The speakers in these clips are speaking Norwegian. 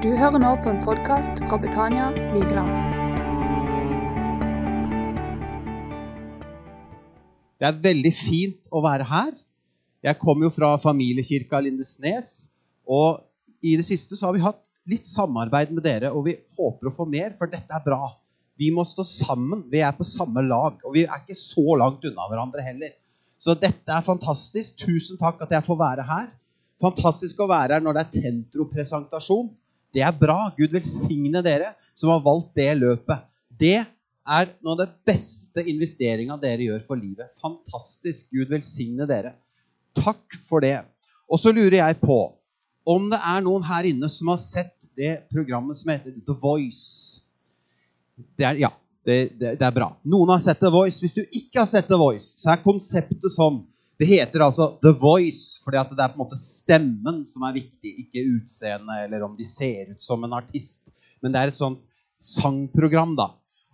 Du hører nå på en podkast fra Betania Vigeland. Det er veldig fint å være her. Jeg kommer jo fra familiekirka Lindesnes. Og i det siste så har vi hatt litt samarbeid med dere, og vi håper å få mer, for dette er bra. Vi må stå sammen. Vi er på samme lag. Og vi er ikke så langt unna hverandre heller. Så dette er fantastisk. Tusen takk at jeg får være her. Fantastisk å være her når det er tentropresentasjon. Det er bra. Gud velsigne dere som har valgt det løpet. Det er noe av det beste investeringa dere gjør for livet. Fantastisk. Gud velsigne dere. Takk for det. Og så lurer jeg på om det er noen her inne som har sett det programmet som heter The Voice. Det er, ja, det, det, det er bra. Noen har sett The Voice. Hvis du ikke har sett The Voice, så er konseptet sånn det heter altså The Voice fordi at det er på en måte stemmen som er viktig, ikke utseendet eller om de ser ut som en artist. Men det er et sånt sangprogram, da.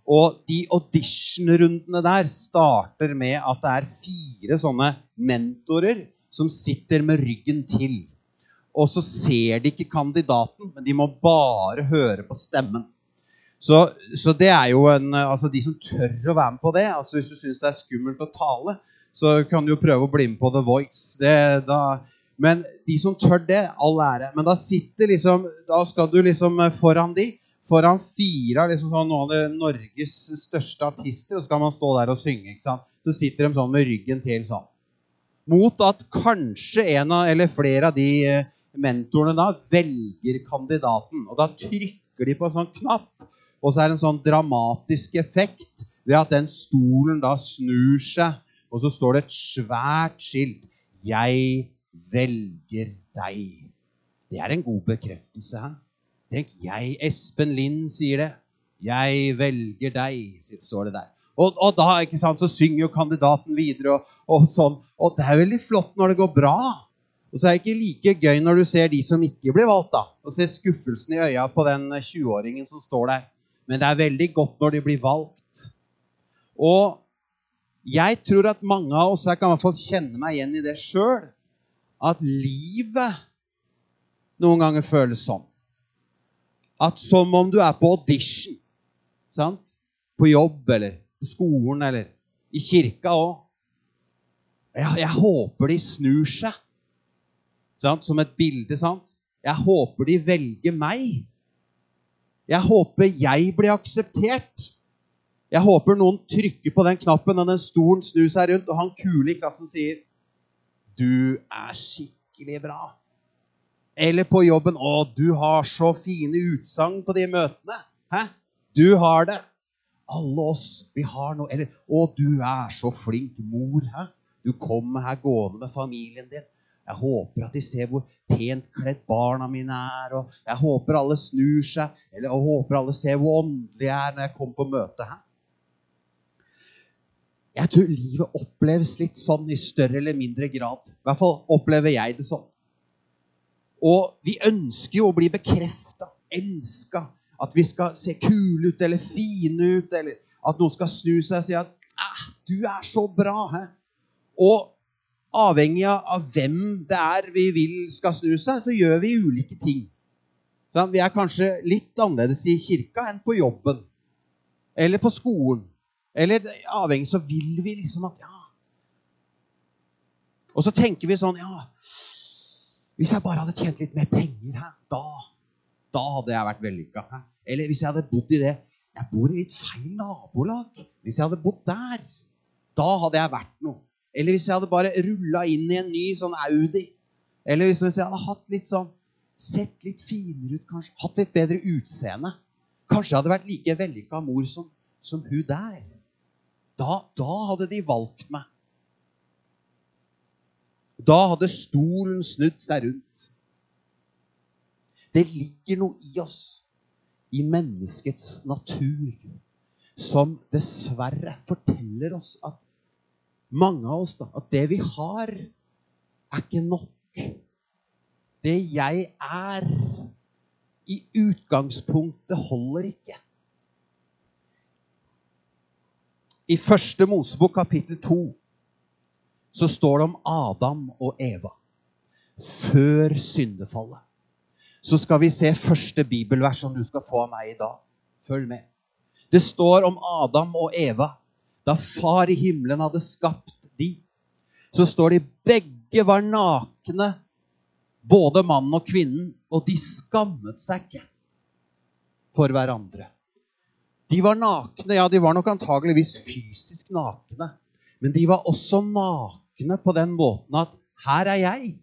Og de auditionrundene der starter med at det er fire sånne mentorer som sitter med ryggen til. Og så ser de ikke kandidaten, men de må bare høre på stemmen. Så, så det er jo en, altså De som tør å være med på det altså Hvis du syns det er skummelt å tale, så kan du jo prøve å bli med på The Voice. Det, da, men de som tør det, all ære. Men da sitter liksom, da skal du liksom foran de, foran fire av liksom sånn, noen av Norges største artister, og så skal man stå der og synge. ikke sant? Så sitter de sånn med ryggen til sånn. Mot at kanskje en av, eller flere av de eh, mentorene da velger kandidaten. Og da trykker de på en sånn knapp, og så er det en sånn dramatisk effekt ved at den stolen da snur seg og så står det et svært skilt 'Jeg velger deg'. Det er en god bekreftelse. Her. Tenk, jeg, Espen Lind, sier det. 'Jeg velger deg', står det der. Og, og, da ikke sant, så synger jo kandidaten videre. Og, og, sånn. og det er veldig flott når det går bra. Og så er det ikke like gøy når du ser de som ikke blir valgt. da, Og ser skuffelsen i øya på den 20-åringen som står der. Men det er veldig godt når de blir valgt. Og jeg tror at mange av oss her kan i hvert fall kjenne meg igjen i det sjøl. At livet noen ganger føles sånn. At som om du er på audition. Sant? På jobb eller på skolen eller i kirka òg. Jeg, jeg, håper de snur seg. Sant? Som et bilde. sant? Jeg håper de velger meg. Jeg håper jeg blir akseptert. Jeg håper noen trykker på den knappen, og den stolen snur seg rundt, og han kule i klassen sier Du er skikkelig bra. Eller på jobben Å, du har så fine utsagn på de møtene. Hæ? Du har det. Alle oss, vi har noe Eller Å, du er så flink mor. Hæ? Du kommer her gående med familien din. Jeg håper at de ser hvor pent kledd barna mine er. og Jeg håper alle snur seg, eller jeg håper alle ser hvor åndelig jeg er når jeg kommer på møte. her. Jeg tror livet oppleves litt sånn i større eller mindre grad. I hvert fall opplever jeg det sånn. Og vi ønsker jo å bli bekrefta, elska. At vi skal se kule ut eller fine ut, eller at noen skal snu seg og si at ah, 'Du er så bra.' He? Og avhengig av hvem det er vi vil skal snu seg, så gjør vi ulike ting. Så vi er kanskje litt annerledes i kirka enn på jobben eller på skolen. Eller avhengig så vil vi liksom at Ja. Og så tenker vi sånn Ja, hvis jeg bare hadde tjent litt mer penger her, da, da hadde jeg vært vellykka. Eller hvis jeg hadde bodd i det Jeg bor i litt feil nabolag. Hvis jeg hadde bodd der, da hadde jeg vært noe. Eller hvis jeg hadde bare rulla inn i en ny sånn Audi. Eller hvis jeg hadde hatt litt sånn Sett litt finere ut, kanskje. Hatt litt bedre utseende. Kanskje jeg hadde vært like vellykka mor som, som hun der. Da, da hadde de valgt meg. Da hadde stolen snudd seg rundt. Det ligger noe i oss, i menneskets natur, som dessverre forteller oss at mange av oss da, at det vi har, er ikke nok. Det jeg er, i utgangspunktet holder ikke. I første Mosebok kapittel 2 så står det om Adam og Eva før syndefallet. så skal vi se første bibelvers som du skal få av meg i dag. Følg med. Det står om Adam og Eva. Da far i himmelen hadde skapt de, så står de begge var nakne, både mannen og kvinnen, og de skammet seg ikke for hverandre. De var nakne, ja, de var nok antageligvis fysisk nakne, men de var også nakne på den måten at her er jeg.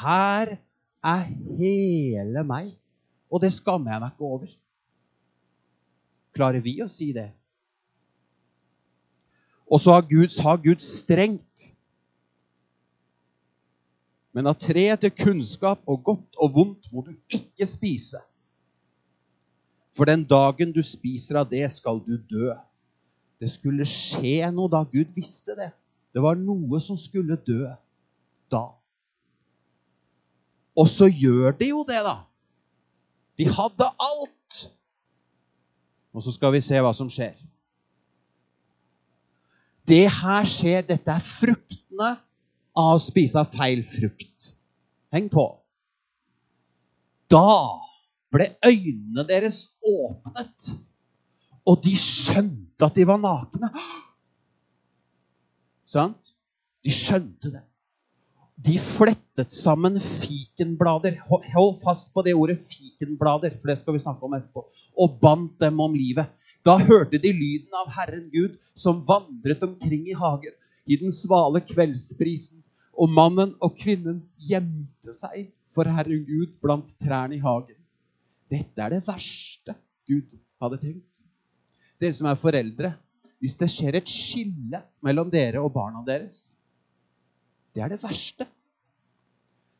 Her er hele meg. Og det skammer jeg meg ikke over. Klarer vi å si det? Og så har Gud, sa Gud strengt. Men av treet til kunnskap og godt og vondt må du ikke spise. For den dagen du spiser av det, skal du dø. Det skulle skje noe da Gud visste det. Det var noe som skulle dø da. Og så gjør de jo det, da. De hadde alt. Og så skal vi se hva som skjer. Det her skjer. Dette er fruktene av å spise feil frukt. Heng på. Da ble øynene deres åpnet, og de skjønte at de var nakne. Sant? De skjønte det. De flettet sammen fikenblader. Hold fast på det ordet fikenblader, for det skal vi snakke om etterpå. Og bandt dem om livet. Da hørte de lyden av Herren Gud som vandret omkring i hagen i den svale kveldsprisen. Og mannen og kvinnen gjemte seg for Herren Gud blant trærne i hagen. Dette er det verste Gud hadde tenkt. Dere som er foreldre, hvis det skjer et skille mellom dere og barna deres, det er det verste.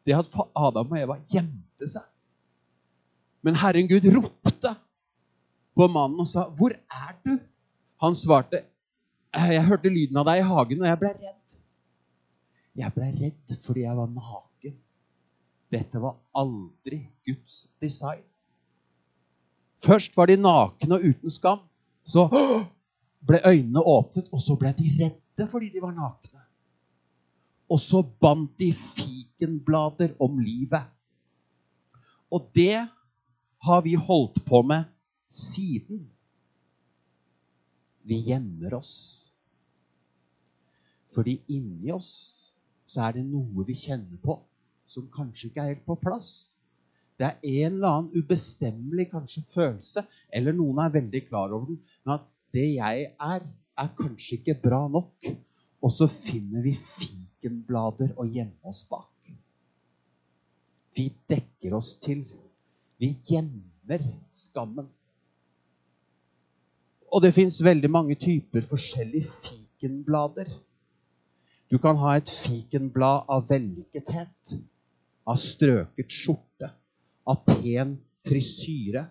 Det at Adam og Eva gjemte seg. Men Herren Gud ropte på mannen og sa, 'Hvor er du?' Han svarte, 'Jeg hørte lyden av deg i hagen, og jeg ble redd.' Jeg ble redd fordi jeg var naken. Dette var aldri Guds design. Først var de nakne og uten skam. Så ble øynene åpnet, og så ble de redde fordi de var nakne. Og så bandt de fikenblader om livet. Og det har vi holdt på med siden. Vi gjemmer oss. Fordi inni oss så er det noe vi kjenner på som kanskje ikke er helt på plass. Det er en eller annen ubestemmelig kanskje følelse, eller noen er veldig klar over den, men at det jeg er, er kanskje ikke bra nok. Og så finner vi fikenblader å gjemme oss bak. Vi dekker oss til. Vi gjemmer skammen. Og det fins veldig mange typer forskjellige fikenblader. Du kan ha et fikenblad av vellykkethet, av strøket skjorte, av pen frisyre.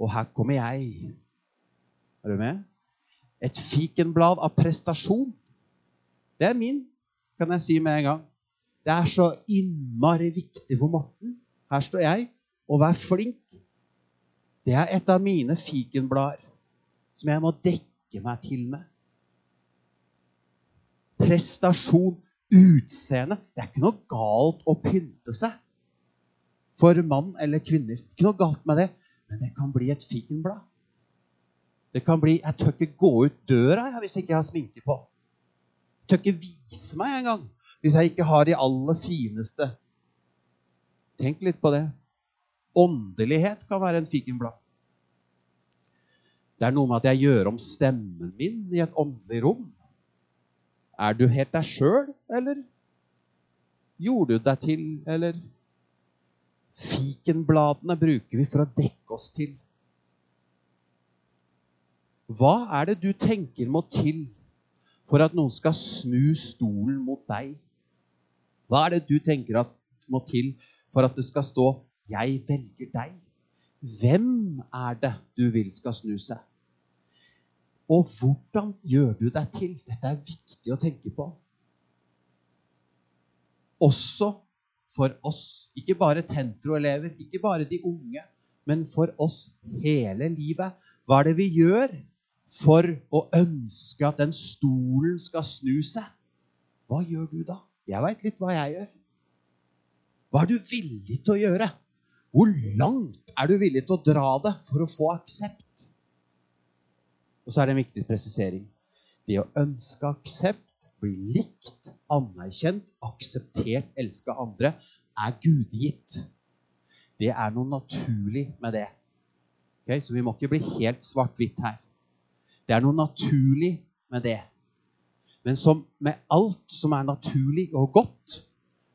Og her kommer jeg. Er du med? Et fikenblad av prestasjon. Det er min, kan jeg si med en gang. Det er så innmari viktig for Morten. Her står jeg. og vær flink. Det er et av mine fikenblader som jeg må dekke meg til med. Prestasjon, utseende. Det er ikke noe galt å pynte seg for mann eller kvinner. Ikke noe galt med det, men det kan bli et fikenblad. Det kan bli Jeg tør ikke gå ut døra jeg, hvis ikke jeg har sminke på Jeg tør ikke vise meg engang hvis jeg ikke har de aller fineste. Tenk litt på det. Åndelighet kan være en fikenblad. Det er noe med at jeg gjør om stemmen min i et åndelig rom. Er du helt deg sjøl, eller gjorde du deg til, eller Fikenbladene bruker vi for å dekke oss til. Hva er det du tenker må til for at noen skal snu stolen mot deg? Hva er det du tenker at må til for at det skal stå 'Jeg velger deg'? Hvem er det du vil skal snu seg? Og hvordan gjør du deg til? Dette er viktig å tenke på. Også for oss, ikke bare Tentro-elever, ikke bare de unge, men for oss hele livet. Hva er det vi gjør for å ønske at den stolen skal snu seg, hva gjør du da? Jeg veit litt hva jeg gjør. Hva er du villig til å gjøre Hvor langt er du villig til å dra det for å få aksept? Og så er det en viktig presisering. Det å ønske aksept, blir likt, anerkjent, akseptert, elska andre, er gudgitt. Det er noe naturlig med det. Okay? Så vi må ikke bli helt svart-hvitt her. Det er noe naturlig med det. Men som med alt som er naturlig og godt,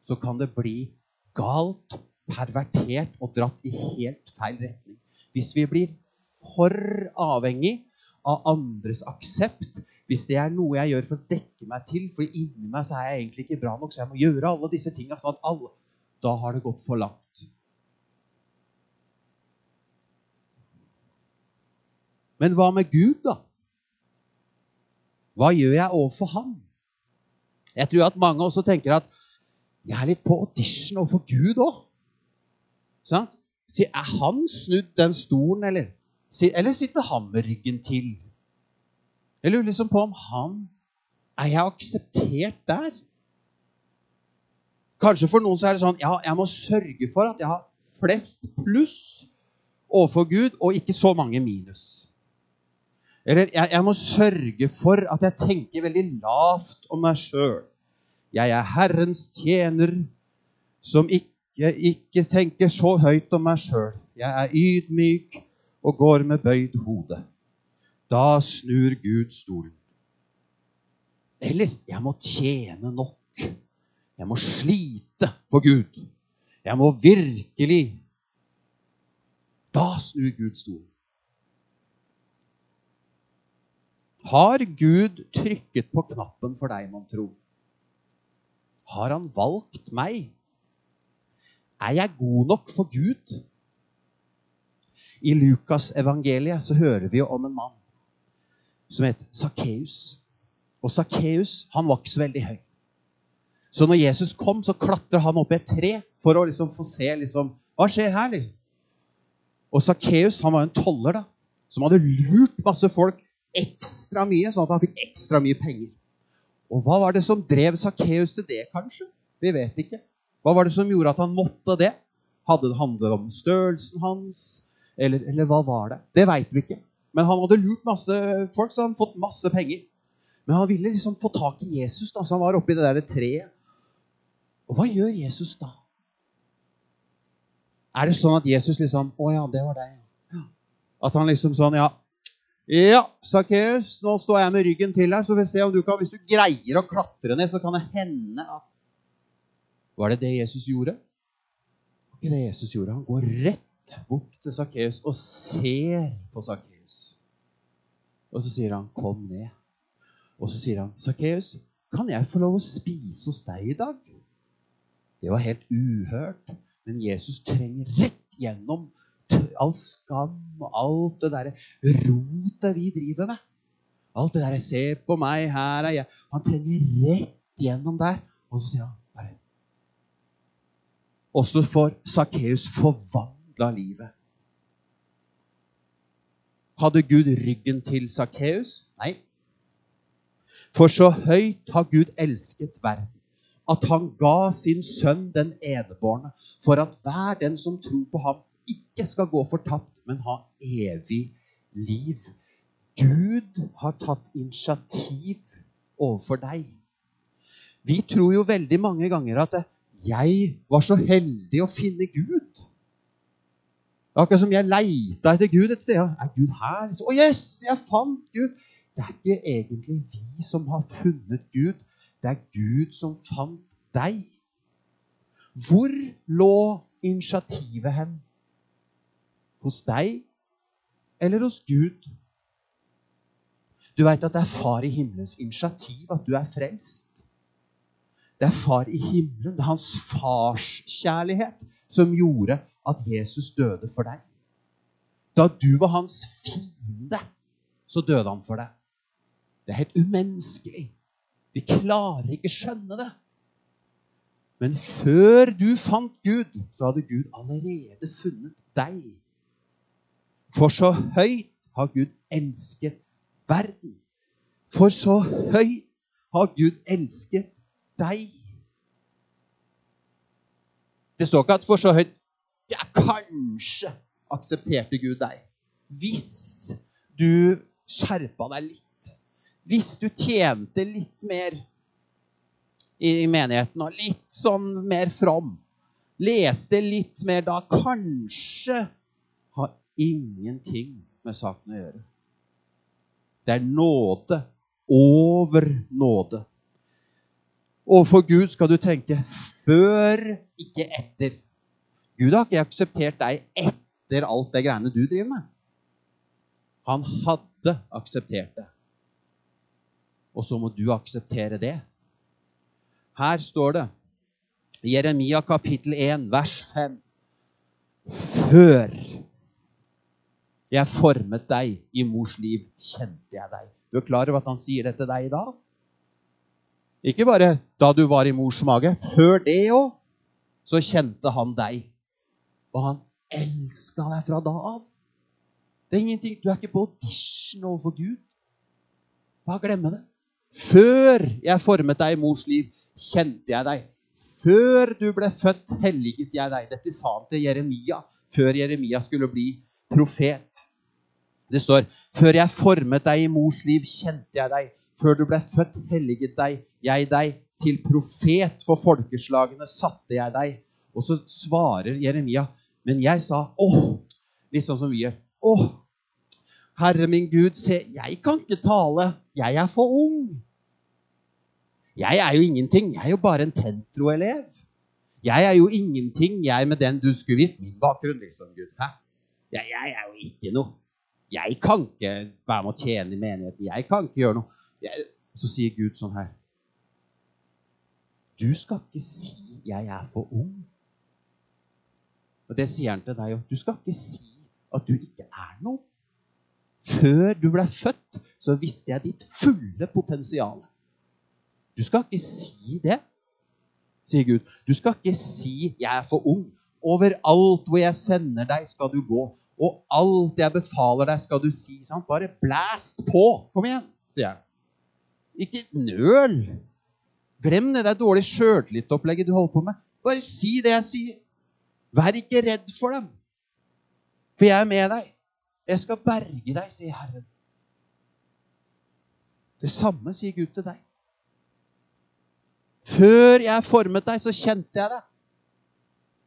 så kan det bli galt, pervertert og dratt i helt feil retning. Hvis vi blir for avhengig av andres aksept, hvis det er noe jeg gjør for å dekke meg til, for inni meg så er jeg egentlig ikke bra nok, så jeg må gjøre alle disse tingene sånn at alle Da har det gått for langt. Men hva med Gud, da? Hva gjør jeg overfor Han? Jeg tror at mange også tenker at jeg er litt på audition overfor Gud òg. Er han snudd den stolen, eller? Eller sitter han med ryggen til? Jeg lurer liksom på om han Er jeg akseptert der? Kanskje for noen så er det sånn Ja, jeg må sørge for at jeg har flest pluss overfor Gud, og ikke så mange minus. Eller jeg, jeg må sørge for at jeg tenker veldig lavt om meg sjøl. Jeg er Herrens tjener som ikke, ikke tenker så høyt om meg sjøl. Jeg er ydmyk og går med bøyd hode. Da snur Gud stolen. Eller jeg må tjene nok. Jeg må slite for Gud. Jeg må virkelig Da snur Gud stolen. Har Gud trykket på knappen for deg, mon tro? Har han valgt meg? Er jeg god nok for Gud? I Lukas evangeliet så hører vi jo om en mann som het Sakkeus. Og Sakkeus var ikke så veldig høy. Så når Jesus kom, så klatra han opp i et tre for å liksom få se liksom, hva skjer her. liksom. Og Sakkeus var en toller da, som hadde lurt masse folk ekstra mye, sånn at han fikk ekstra mye penger. Og hva var det som drev Sakkeus til det, kanskje? Vi vet ikke. Hva var det som gjorde at han måtte det? Hadde det handlet om størrelsen hans? Eller, eller hva var det? Det veit vi ikke. Men han hadde lurt masse folk, så han hadde fått masse penger. Men han ville liksom få tak i Jesus, da, så han var oppi det der treet. Og hva gjør Jesus da? Er det sånn at Jesus liksom Å ja, det var deg. At han liksom sånn Ja, ja, Sakkeus, nå står jeg med ryggen til her, så vi se om du kan, hvis du greier å klatre ned, så kan det hende at Var det det Jesus gjorde? Det var ikke det Jesus gjorde. Han går rett bort til Sakkeus og ser på Sakkeus. Og så sier han, 'Kom ned.' Og så sier han, 'Sakkeus, kan jeg få lov å spise hos deg i dag?' Det var helt uhørt, men Jesus trenger rett gjennom all skam og alt det derre rotet vi driver med. Alt det derre 'Se på meg, her er jeg' Han trenger rett gjennom der. Og så sier han bare Og så får Sakkeus forvandla livet. Hadde Gud ryggen til Sakkeus? Nei. For så høyt har Gud elsket verden, at han ga sin sønn den enebårne, for at hver den som tror på ham, ikke skal gå fortapt, men ha evig liv. Gud har tatt initiativ overfor deg. Vi tror jo veldig mange ganger at jeg var så heldig å finne Gud. Akkurat som jeg leita etter Gud et sted. Er Gud her? Å, oh, yes! Jeg fant Gud! Det er ikke egentlig vi som har funnet Gud. Det er Gud som fant deg. Hvor lå initiativet hen? Hos deg eller hos Gud? Du veit at det er Far i himmelens initiativ at du er frelst. Det er Far i himmelen, det er hans farskjærlighet, som gjorde at Jesus døde for deg. Da du var hans fiende, så døde han for deg. Det er helt umenneskelig. Vi klarer ikke skjønne det. Men før du fant Gud, så hadde Gud allerede funnet deg. For så høyt har Gud elsket verden. For så høyt har Gud elsket deg. Det står ikke at 'for så høyt ja, kanskje aksepterte Gud deg. Hvis du skjerpa deg litt. Hvis du tjente litt mer i menigheten og litt sånn mer from. Leste litt mer da. Kanskje har ingenting med saken å gjøre. Det er nåde over nåde. Overfor Gud skal du tenke før, ikke etter. Gud har ikke akseptert deg etter alt det greiene du driver med. Han hadde akseptert det. Og så må du akseptere det. Her står det Jeremia kapittel 1, vers 5. Før jeg formet deg i mors liv, kjente jeg deg. Du er klar over at han sier det til deg i dag? Ikke bare da du var i mors mage. Før det òg så kjente han deg. Og han elska deg fra da av. Det er ingenting, Du er ikke på audition overfor Gud. Bare glemme det. Før jeg formet deg i mors liv, kjente jeg deg. Før du ble født, helliget jeg deg. Dette sa han til Jeremia før Jeremia skulle bli profet. Det står Før jeg formet deg i mors liv, kjente jeg deg. Før du ble født, helliget deg jeg deg. Til profet for folkeslagene satte jeg deg. Og så svarer Jeremia, men jeg sa åh, litt sånn som vi gjør. Åh, Herre min Gud, se, jeg kan ikke tale. Jeg er for ung. Jeg er jo ingenting. Jeg er jo bare en Tentro-elev. Jeg er jo ingenting, jeg, med den du skulle visst min bakgrunn, liksom, Gud. Hæ? Jeg, jeg er jo ikke noe. Jeg kan ikke være med å tjene i menigheten. Jeg kan ikke gjøre noe. Jeg, så sier Gud sånn her Du skal ikke si 'jeg er for ung'. Og det sier han til deg òg. Du skal ikke si at du ikke er noe. Før du ble født, så visste jeg ditt fulle potensial. Du skal ikke si det, sier Gud. Du skal ikke si 'jeg er for ung'. Overalt hvor jeg sender deg, skal du gå. Og alt jeg befaler deg, skal du si. Sant? Bare blæst på! Kom igjen, sier han. Ikke nøl. Glem det der dårlige sjøltillitopplegget du holder på med. Bare si det jeg sier. Vær ikke redd for dem, for jeg er med deg. Jeg skal berge deg, sier Herren. Det samme sier Gud til deg. Før jeg formet deg, så kjente jeg deg.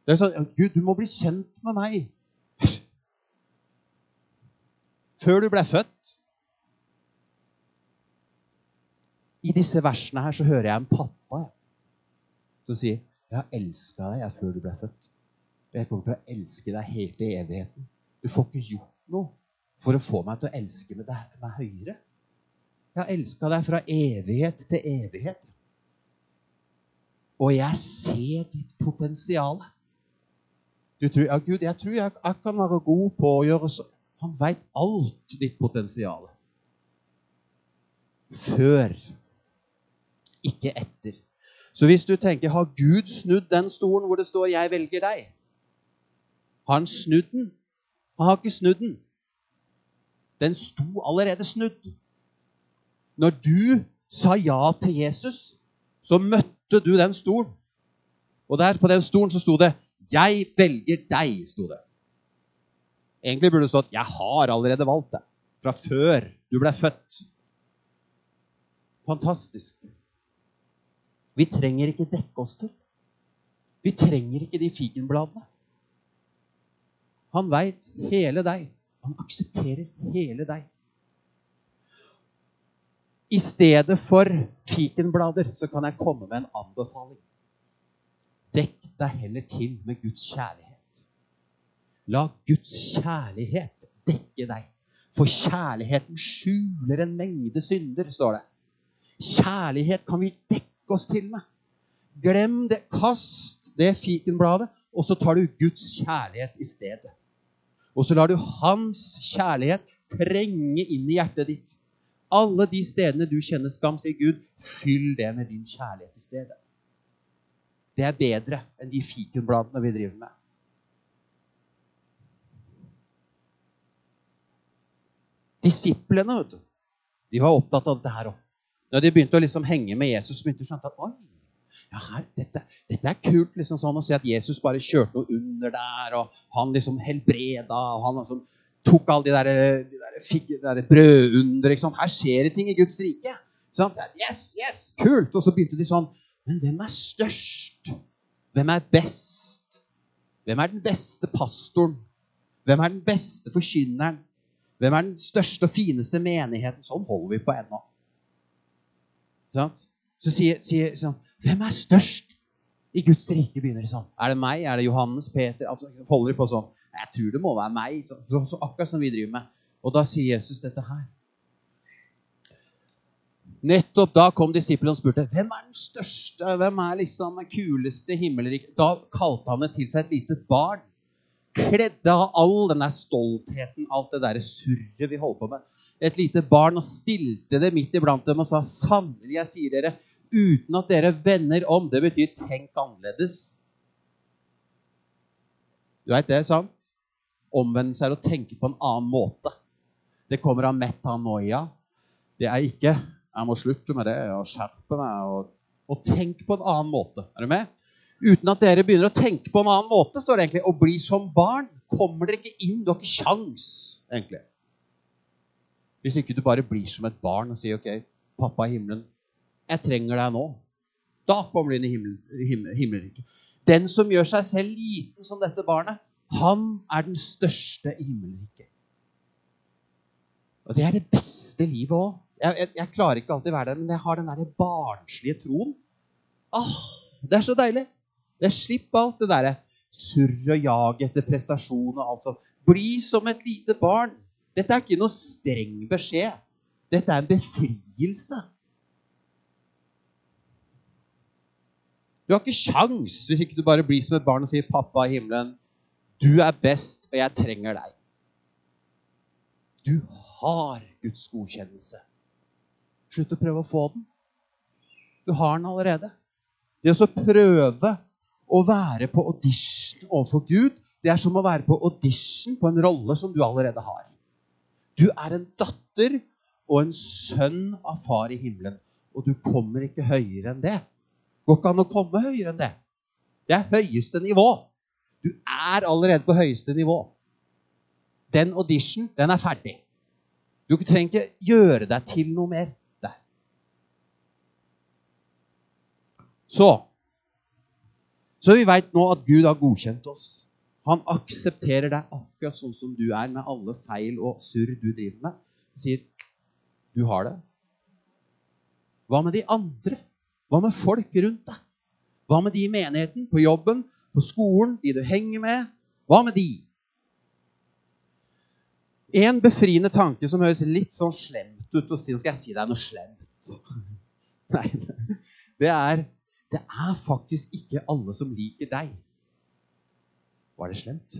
Det er sånn, Gud, du må bli kjent med meg. Før du ble født. I disse versene her så hører jeg en pappa som sier, 'Jeg har elska deg før du ble født.' Og jeg kommer til å elske deg helt i evigheten. Du får ikke gjort noe for å få meg til å elske med deg, meg høyere. Jeg har elska deg fra evighet til evighet. Og jeg ser ditt potensial. Du tror, ja, Gud, jeg tror jeg, jeg kan være god på å gjøre så. Han veit alt ditt potensial. Før, ikke etter. Så hvis du tenker, har Gud snudd den stolen hvor det står 'Jeg velger deg'? Har han snudd den? Han har ikke snudd den. Den sto allerede snudd. Når du sa ja til Jesus, så møtte du den stolen. Og der på den stolen så sto det 'Jeg velger deg'. Sto det. Egentlig burde det stått 'Jeg har allerede valgt deg'. Fra før du ble født. Fantastisk. Vi trenger ikke dekke oss til. Vi trenger ikke de fikenbladene. Han veit hele deg. Han aksepterer hele deg. I stedet for fikenblader så kan jeg komme med en anbefaling. Dekk deg heller til med Guds kjærlighet. La Guds kjærlighet dekke deg. For kjærligheten skjuler en mengde synder, står det. Kjærlighet kan vi dekke oss til med. Glem det. Kast det fikenbladet, og så tar du Guds kjærlighet i stedet. Og så lar du hans kjærlighet trenge inn i hjertet ditt. Alle de stedene du kjenner skam, sier Gud, fyll det med din kjærlighet i stedet. Det er bedre enn de fikenbladene vi driver med. Disiplene vet du, de var opptatt av dette her òg. Når de begynte å liksom henge med Jesus, begynte de å skjønne at oi, ja, her, dette, dette, er kult liksom sånn å se at Jesus bare kjørte noe under der, og han liksom helbreda, og han liksom tok alle de der, de der, de der brødunder. ikke sant? Her skjer det ting i Guds rike. Sant? Yes, yes, kult! Og så begynte de sånn Men hvem er størst? Hvem er best? Hvem er den beste pastoren? Hvem er den beste forkynneren? Hvem er den største og fineste menigheten? Sånn holder vi på ennå. Så sier, sier sånn Hvem er størst i Guds rike? begynner de sånn. Er det meg? Er det Johannes? Peter? Altså, holder de på sånn. Jeg tror det må være meg. Så, så akkurat som vi driver med. Og da sier Jesus dette her. Nettopp da kom disiplene og spurte hvem er den største, hvem er liksom den kuleste himmelriket. Da kalte han det til seg et lite barn kledde av all den der stoltheten, alt det der surret vi holder på med. Et lite barn og stilte det midt iblant dem og sa, 'Sannelig, jeg sier dere, uten at dere vender om' Det betyr 'tenk annerledes'. Du veit det, sant? Omvendelse er å tenke på en annen måte. Det kommer av metanoia. Det er ikke 'jeg må slutte med det og skjerpe meg'. Og, og tenk på en annen måte. Er du med? uten at dere begynner å tenke på en annen måte, står det egentlig. Å bli som barn. Kommer dere ikke inn? Du har ikke kjangs, egentlig. Hvis ikke du bare blir som et barn og sier OK, pappa i himmelen, jeg trenger deg nå. Da kommer du inn i himmel, himmelriket. Den som gjør seg selv liten som dette barnet, han er den største i himmelriket. Og det er det beste livet òg. Jeg, jeg, jeg, klarer ikke alltid å være der, men jeg har den der barnslige troen. Åh, det er så deilig. Det Slipp alt det derre surret og jaget etter prestasjon og alt sånt. Bli som et lite barn. Dette er ikke noe streng beskjed. Dette er en befrielse. Du har ikke sjans hvis ikke du bare blir som et barn og sier 'Pappa i himmelen, du er best, og jeg trenger deg'. Du har Guds godkjennelse. Slutt å prøve å få den. Du har den allerede. Det å prøve å være på audition overfor Gud, det er som å være på audition på en rolle som du allerede har. Du er en datter og en sønn av far i himmelen. Og du kommer ikke høyere enn det. Går ikke an å komme høyere enn det. Det er høyeste nivå. Du er allerede på høyeste nivå. Den audition, den er ferdig. Du trenger ikke gjøre deg til noe mer der. Så så vi veit nå at Gud har godkjent oss. Han aksepterer deg akkurat sånn som du er, med alle feil og surr du driver med. Han sier, 'Du har det'. Hva med de andre? Hva med folk rundt deg? Hva med de i menigheten, på jobben, på skolen, de du henger med? Hva med de? En befriende tanke som høres litt sånn slemt ut å si Nå skal jeg si deg noe slemt. Nei, det er det er faktisk ikke alle som liker deg. Var det slemt?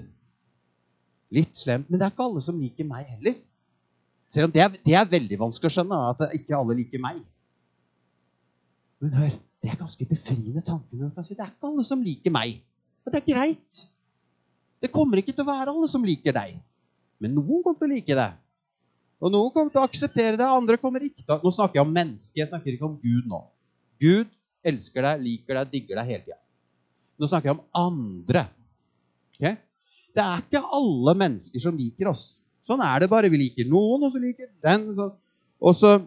Litt slemt, men det er ikke alle som liker meg heller. Selv om det er, det er veldig vanskelig å skjønne at ikke alle liker meg. Men hør, det er ganske befriende tanke når du kan si det er ikke alle som liker meg. Og det er greit. Det kommer ikke til å være alle som liker deg. Men noen kommer til å like det. Og noen kommer til å akseptere det, andre kommer ikke til å Nå snakker jeg om mennesket, jeg snakker ikke om Gud nå. Gud elsker deg, liker deg, digger deg hele tida. Nå snakker jeg om andre. Okay? Det er ikke alle mennesker som liker oss. Sånn er det bare. Vi liker noen, og så liker den. Og så,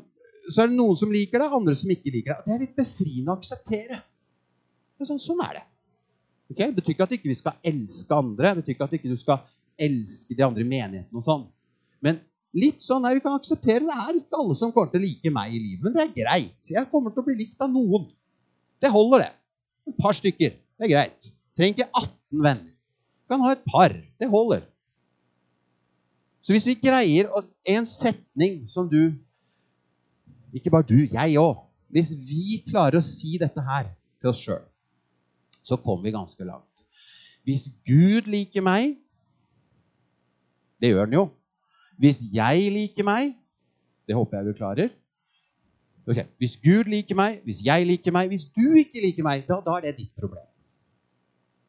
så er det noen som liker det, andre som ikke liker det. Det er litt befriende å akseptere. Sånn, sånn, er det. Okay? Det betyr ikke at vi ikke skal elske andre. Det betyr ikke at du ikke skal elske de andre menighetene og sånn. Men litt sånn er vi kan akseptere. Det er ikke alle som kommer til å like meg i livet. Men det er greit. Jeg kommer til å bli likt av noen. Det holder, det. Et par stykker. Det er greit. Trenger ikke 18 venner. Du kan ha et par. Det holder. Så hvis vi greier en setning som du Ikke bare du, jeg òg. Hvis vi klarer å si dette her til oss sjøl, så kommer vi ganske langt. Hvis Gud liker meg Det gjør han jo. Hvis jeg liker meg Det håper jeg du klarer. Okay. Hvis Gud liker meg, hvis jeg liker meg, hvis du ikke liker meg, da, da er det ditt problem.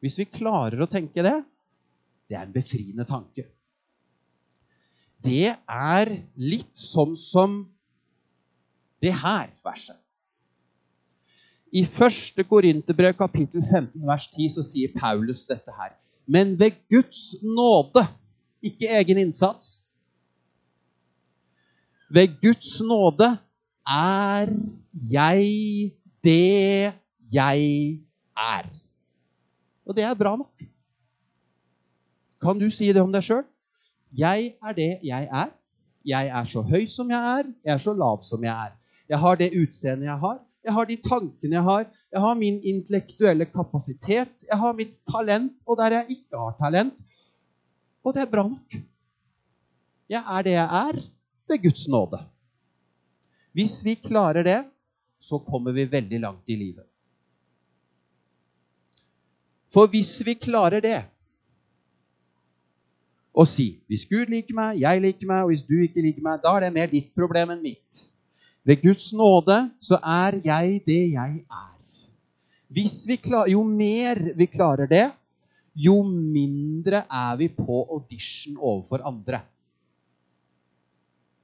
Hvis vi klarer å tenke det, det er en befriende tanke. Det er litt sånn som det her verset. I 1. Korinterbrev kapittel 15 vers 10 så sier Paulus dette her. Men ved Guds nåde, ikke egen innsats Ved Guds nåde er jeg det jeg er. Og det er bra nok. Kan du si det om deg sjøl? Jeg er det jeg er. Jeg er så høy som jeg er. Jeg er så lav som jeg er. Jeg har det utseendet jeg har. Jeg har de tankene jeg har. Jeg har min intellektuelle kapasitet. Jeg har mitt talent, og der jeg ikke har talent. Og det er bra nok. Jeg er det jeg er ved Guds nåde. Hvis vi klarer det, så kommer vi veldig langt i livet. For hvis vi klarer det å si hvis Gud liker meg, jeg liker meg, og hvis du ikke liker meg, da er det mer ditt problem enn mitt. Ved Guds nåde så er jeg det jeg er. Klar, jo mer vi klarer det, jo mindre er vi på audition overfor andre.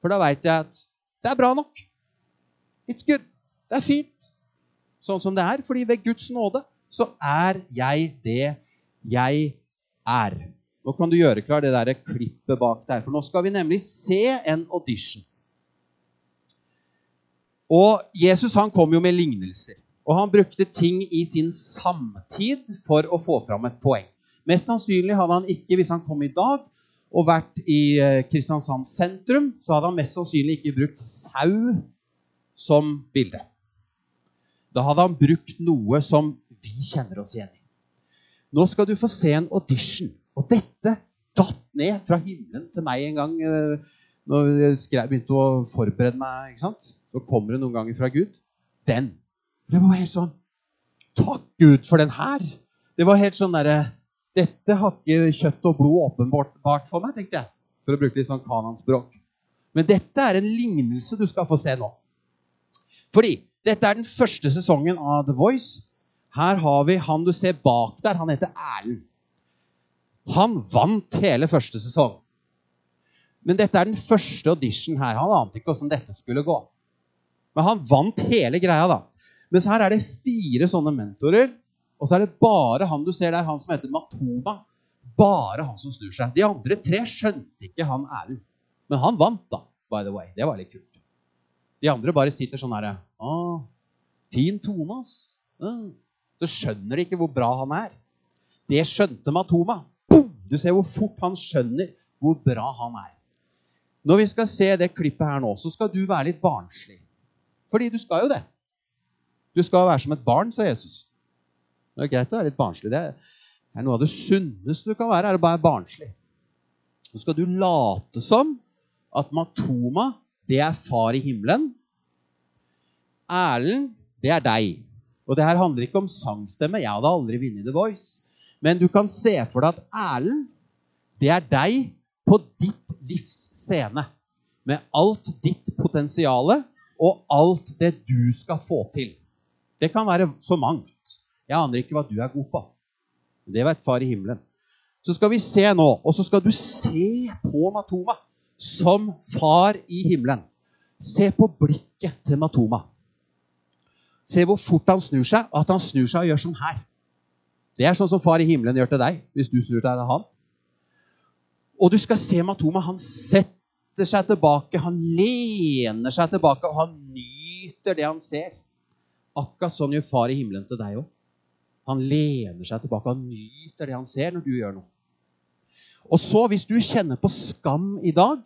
For da veit jeg at det er bra nok. It's good. Det er fint sånn som det er. Fordi ved Guds nåde så er jeg det jeg er. Nå kan du gjøre klar det der klippet bak der, for nå skal vi nemlig se en audition. Og Jesus han kom jo med lignelser. Og han brukte ting i sin samtid for å få fram et poeng. Mest sannsynlig hadde han ikke, hvis han kom i dag og vært i eh, Kristiansand sentrum, så hadde han mest sannsynlig ikke brukt sau som bilde. Da hadde han brukt noe som vi kjenner oss igjen i. Nå skal du få se en audition. Og dette datt ned fra himmelen til meg en gang eh, når jeg begynte å forberede meg. ikke sant? så kommer det noen ganger fra Gud. Den. Det var helt sånn Takk, Gud, for den her! Det var helt sånn derre Dette har ikke kjøtt og blod åpenbart for meg, tenkte jeg. For å bruke litt sånn kananspråk. Men dette er en lignelse du skal få se nå. Fordi dette er den første sesongen av The Voice. Her har vi han du ser bak der. Han heter Erlend. Han vant hele første sesong. Men dette er den første audition her. Han ante ikke åssen dette skulle gå. Men han vant hele greia, da. Mens her er det fire sånne mentorer. Og så er det bare han du ser der, han som heter Matoma. Bare han som snur seg. De andre tre skjønte ikke han Erlend. Men han vant, da. by the way. Det var litt kult. De andre bare sitter sånn herre Fin tone, ass. Så skjønner de ikke hvor bra han er. Det skjønte Matoma. Boom! Du ser hvor fort han skjønner hvor bra han er. Når vi skal se det klippet her nå, så skal du være litt barnslig. Fordi du skal jo det. Du skal være som et barn, sa Jesus. Det er greit å være litt barnslig. Det er noe av det sunneste du kan være, er å være barnslig. Så skal du late som at Matoma, det er far i himmelen. Erlend, det er deg. Og det her handler ikke om sangstemme. Jeg hadde aldri vunnet The Voice. Men du kan se for deg at Erlend, det er deg på ditt livs scene. Med alt ditt potensiale og alt det du skal få til. Det kan være så mangt. Jeg aner ikke hva du er god på. Det vet far i himmelen. Så skal vi se nå, og så skal du se på Matoma som far i himmelen. Se på blikket til Matoma. Se hvor fort han snur seg, og at han snur seg og gjør sånn her. Det er sånn som far i himmelen gjør til deg hvis du snur deg til han. Og du skal se Matoma. Han setter seg tilbake, han lener seg tilbake, og han nyter det han ser. Akkurat sånn gjør far i himmelen til deg òg. Han lener seg tilbake, han nyter det han ser når du gjør noe. Og så, hvis du kjenner på skam i dag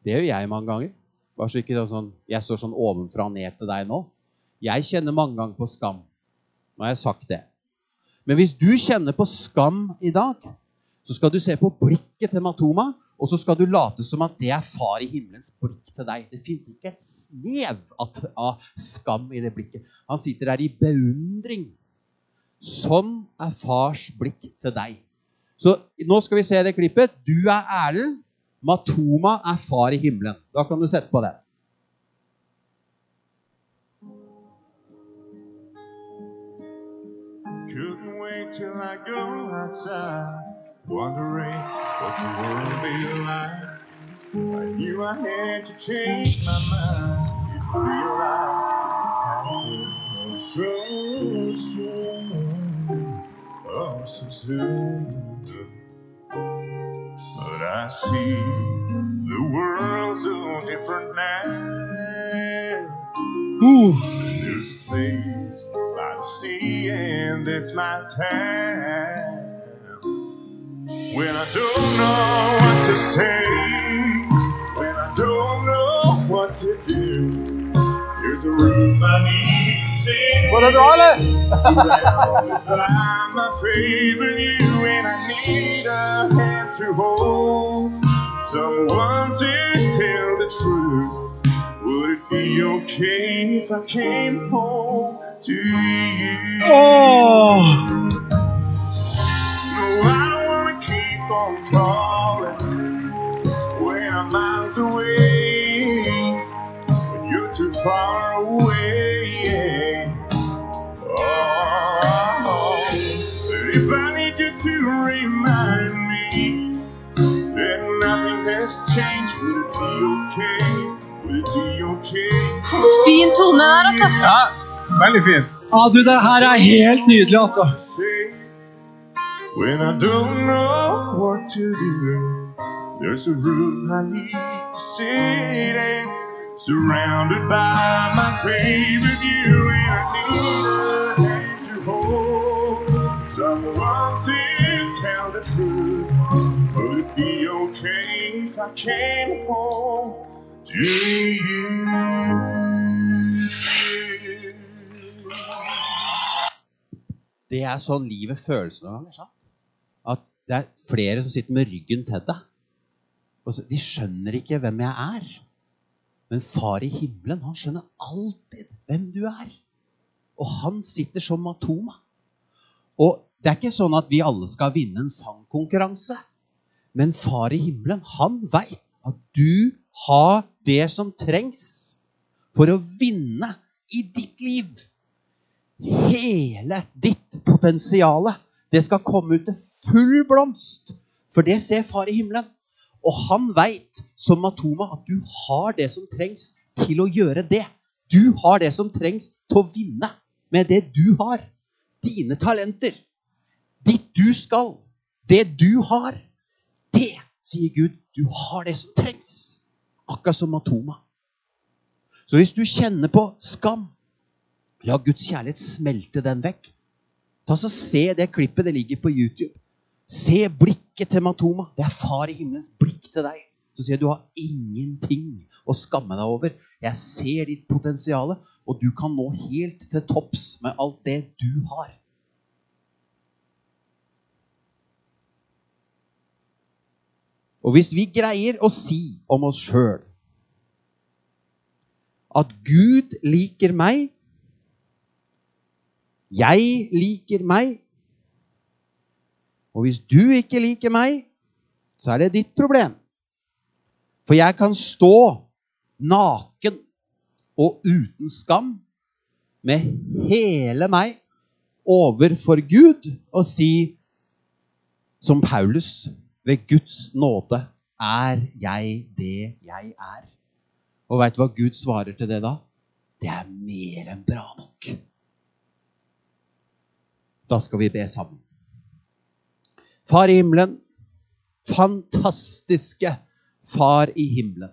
Det gjør jeg mange ganger. Bare så ikke sånn, Jeg står sånn ovenfra og ned til deg nå. Jeg kjenner mange ganger på skam. Nå har jeg sagt det. Men hvis du kjenner på skam i dag, så skal du se på blikket til Matoma, og så skal du late som at det er far i himmelens blikk til deg. Det fins ikke et snev av skam i det blikket. Han sitter der i beundring. Sånn er fars blikk til deg. Så nå skal vi se det klippet. Du er Erlend. Matoma er far i himmelen. Da kan du sette på det. Couldn't wait till I go outside wondering what the world be like. I knew I had to change my mind. You realize so soon, oh, so soon. But I see the world so different now. This place by the sea, and it's my time. When I don't know what to say, when I don't know what to do, there's a room I need to sing. Går det bra, eller? Surrounded by my favorite you, and I need a hand to hold. Someone to tell the truth. Would it be okay if I came home to you? Åh! Keep on calling when I'm miles away. When you're too far away. Oh, but if I need you to remind me that nothing has changed, would it be okay? Would it be okay? Fin tone der, altså. Ja, veldig fint. Ja, du, det her er helt nydelig, altså. When I don't know what to do. There's a room I need to sit in, surrounded by my favorite you, and I need a hand to hold. Someone to tell the truth. Would it be okay if I came home to you? Det er sånn livet føles noen ganger. Det er flere som sitter med ryggen til deg. Så, de skjønner ikke hvem jeg er. Men far i himmelen, han skjønner alltid hvem du er. Og han sitter som Matoma. Og det er ikke sånn at vi alle skal vinne en sangkonkurranse. Men far i himmelen, han veit at du har det som trengs for å vinne i ditt liv hele ditt potensial. Det skal komme ut til full blomst. For det ser far i himmelen. Og han veit, som Matoma, at du har det som trengs til å gjøre det. Du har det som trengs til å vinne med det du har. Dine talenter. Ditt du skal. Det du har. Det, sier Gud, du har det som trengs. Akkurat som Matoma. Så hvis du kjenner på skam, La Guds kjærlighet smelte den vekk. Ta så Se det klippet. Det ligger på YouTube. Se blikket til Matoma. Det er far i himmelens blikk til deg. Så sier jeg, du har ingenting å skamme deg over. Jeg ser ditt potensial, og du kan nå helt til topps med alt det du har. Og hvis vi greier å si om oss sjøl at Gud liker meg jeg liker meg. Og hvis du ikke liker meg, så er det ditt problem. For jeg kan stå naken og uten skam med hele meg overfor Gud og si som Paulus ved Guds nåde er jeg det jeg er. Og veit du hva Gud svarer til det da? Det er mer enn bra nok. Da skal vi be sammen. Far i himmelen, fantastiske Far i himmelen.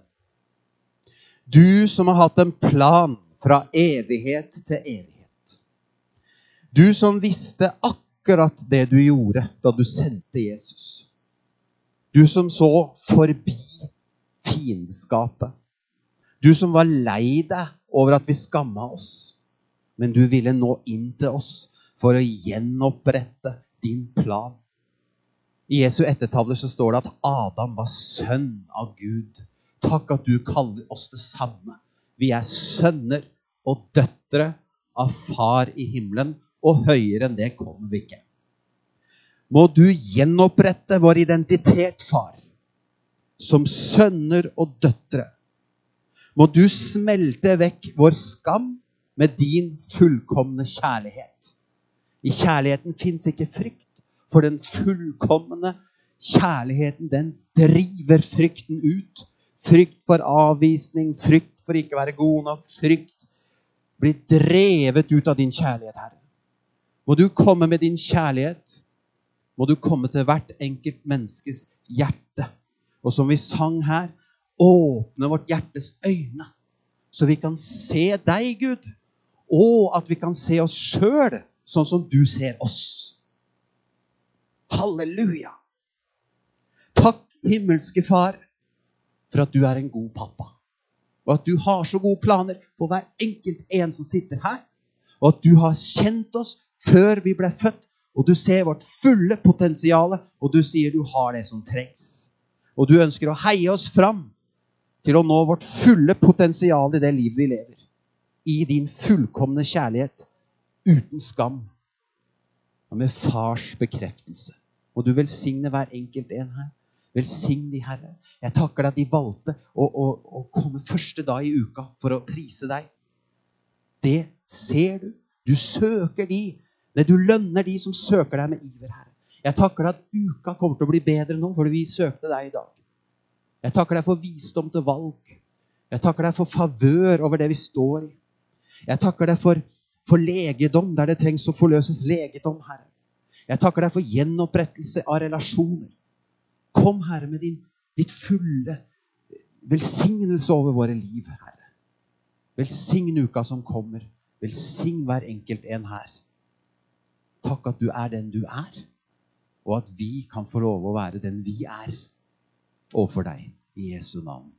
Du som har hatt en plan fra evighet til evighet. Du som visste akkurat det du gjorde da du sendte Jesus. Du som så forbi fiendskapet. Du som var lei deg over at vi skamma oss. Men du ville nå inn til oss for å gjenopprette din plan. I Jesu ettertavle så står det at Adam var sønn av Gud. Takk at du kaller oss det samme. Vi er sønner og døtre av Far i himmelen, og høyere enn det kommer vi ikke. Må du gjenopprette vår identitet, far, som sønner og døtre. Må du smelte vekk vår skam med din fullkomne kjærlighet. I kjærligheten fins ikke frykt, for den fullkomne kjærligheten, den driver frykten ut. Frykt for avvisning, frykt for ikke å være god nok, frykt blir drevet ut av din kjærlighet, Herre. Må du komme med din kjærlighet. Må du komme til hvert enkelt menneskes hjerte. Og som vi sang her, åpne vårt hjertes øyne, så vi kan se deg, Gud. Og at vi kan se oss sjøl sånn som du ser oss. Halleluja! Takk, himmelske Far, for at du er en god pappa. Og at du har så gode planer for hver enkelt en som sitter her. Og at du har kjent oss før vi ble født. Og du ser vårt fulle potensial, og du sier du har det som trengs. Og du ønsker å heie oss fram til å nå vårt fulle potensial i det livet vi lever. I din fullkomne kjærlighet, uten skam. Og med fars bekreftelse. Og du velsigne hver enkelt en her. Velsign de, Herre. Jeg takker deg at de valgte å, å, å komme første dag i uka for å prise deg. Det ser du. Du søker de. Det du lønner de som søker deg med iver, Herre. Jeg takker deg at uka kommer til å bli bedre nå, fordi vi søkte deg i dag. Jeg takker deg for visdom til valg. Jeg takker deg for favør over det vi står i. Jeg takker deg for, for legedom der det trengs å forløses legedom, Herre. Jeg takker deg for gjenopprettelse av relasjoner. Kom, Herre, med din, ditt fulle velsignelse over våre liv, Herre. Velsign uka som kommer. Velsign hver enkelt en her. Takk at du er den du er, og at vi kan få lov å være den vi er overfor deg. I Jesu navn.